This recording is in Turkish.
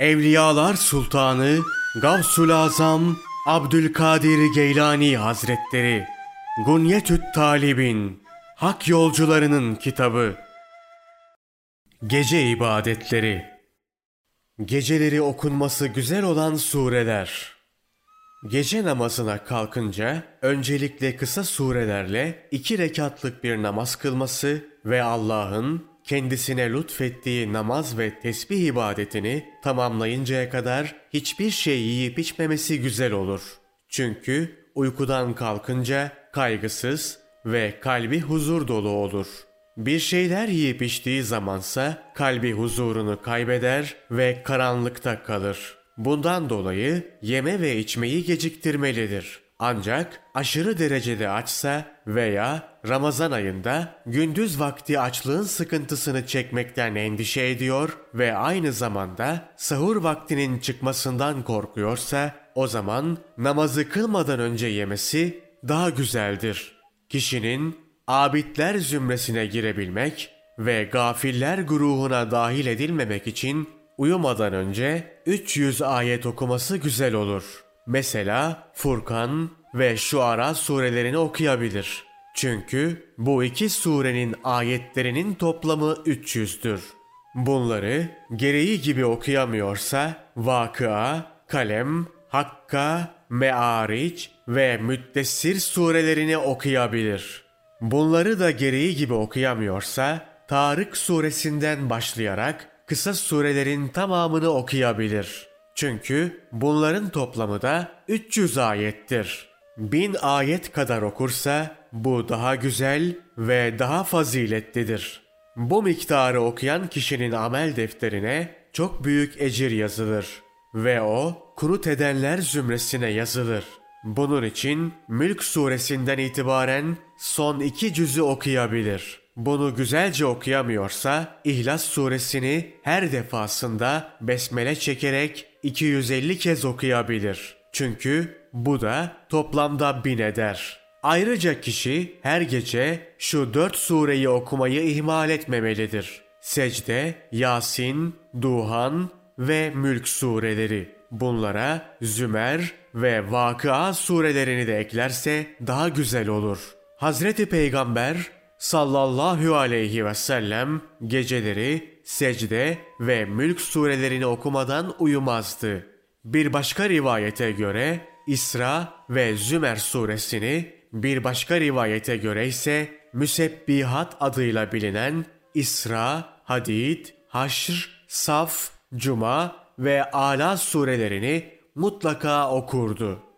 Evliyalar Sultanı Gavsul Azam Abdülkadir Geylani Hazretleri Gunyetüt Talibin Hak Yolcularının Kitabı. Gece İbadetleri. Geceleri okunması güzel olan sureler. Gece namazına kalkınca öncelikle kısa surelerle iki rekatlık bir namaz kılması ve Allah'ın kendisine lütfettiği namaz ve tesbih ibadetini tamamlayıncaya kadar hiçbir şey yiyip içmemesi güzel olur. Çünkü uykudan kalkınca kaygısız ve kalbi huzur dolu olur. Bir şeyler yiyip içtiği zamansa kalbi huzurunu kaybeder ve karanlıkta kalır. Bundan dolayı yeme ve içmeyi geciktirmelidir. Ancak aşırı derecede açsa veya Ramazan ayında gündüz vakti açlığın sıkıntısını çekmekten endişe ediyor ve aynı zamanda sahur vaktinin çıkmasından korkuyorsa o zaman namazı kılmadan önce yemesi daha güzeldir. Kişinin abidler zümresine girebilmek ve gafiller grubuna dahil edilmemek için uyumadan önce 300 ayet okuması güzel olur. Mesela Furkan ve Şuara surelerini okuyabilir. Çünkü bu iki surenin ayetlerinin toplamı 300'dür. Bunları gereği gibi okuyamıyorsa Vakıa, Kalem, Hakka, Me'ariç ve Müddessir surelerini okuyabilir. Bunları da gereği gibi okuyamıyorsa Tarık suresinden başlayarak kısa surelerin tamamını okuyabilir. Çünkü bunların toplamı da 300 ayettir. Bin ayet kadar okursa bu daha güzel ve daha faziletlidir. Bu miktarı okuyan kişinin amel defterine çok büyük ecir yazılır ve o kurut edenler zümresine yazılır. Bunun için Mülk suresinden itibaren son iki cüzü okuyabilir. Bunu güzelce okuyamıyorsa İhlas suresini her defasında besmele çekerek 250 kez okuyabilir. Çünkü bu da toplamda bin eder. Ayrıca kişi her gece şu dört sureyi okumayı ihmal etmemelidir. Secde, Yasin, Duhan ve Mülk sureleri. Bunlara Zümer ve Vakıa surelerini de eklerse daha güzel olur. Hazreti Peygamber sallallahu aleyhi ve sellem geceleri secde ve mülk surelerini okumadan uyumazdı. Bir başka rivayete göre İsra ve Zümer suresini, bir başka rivayete göre ise Müsebbihat adıyla bilinen İsra, Hadid, Haşr, Saf, Cuma ve Ala surelerini mutlaka okurdu.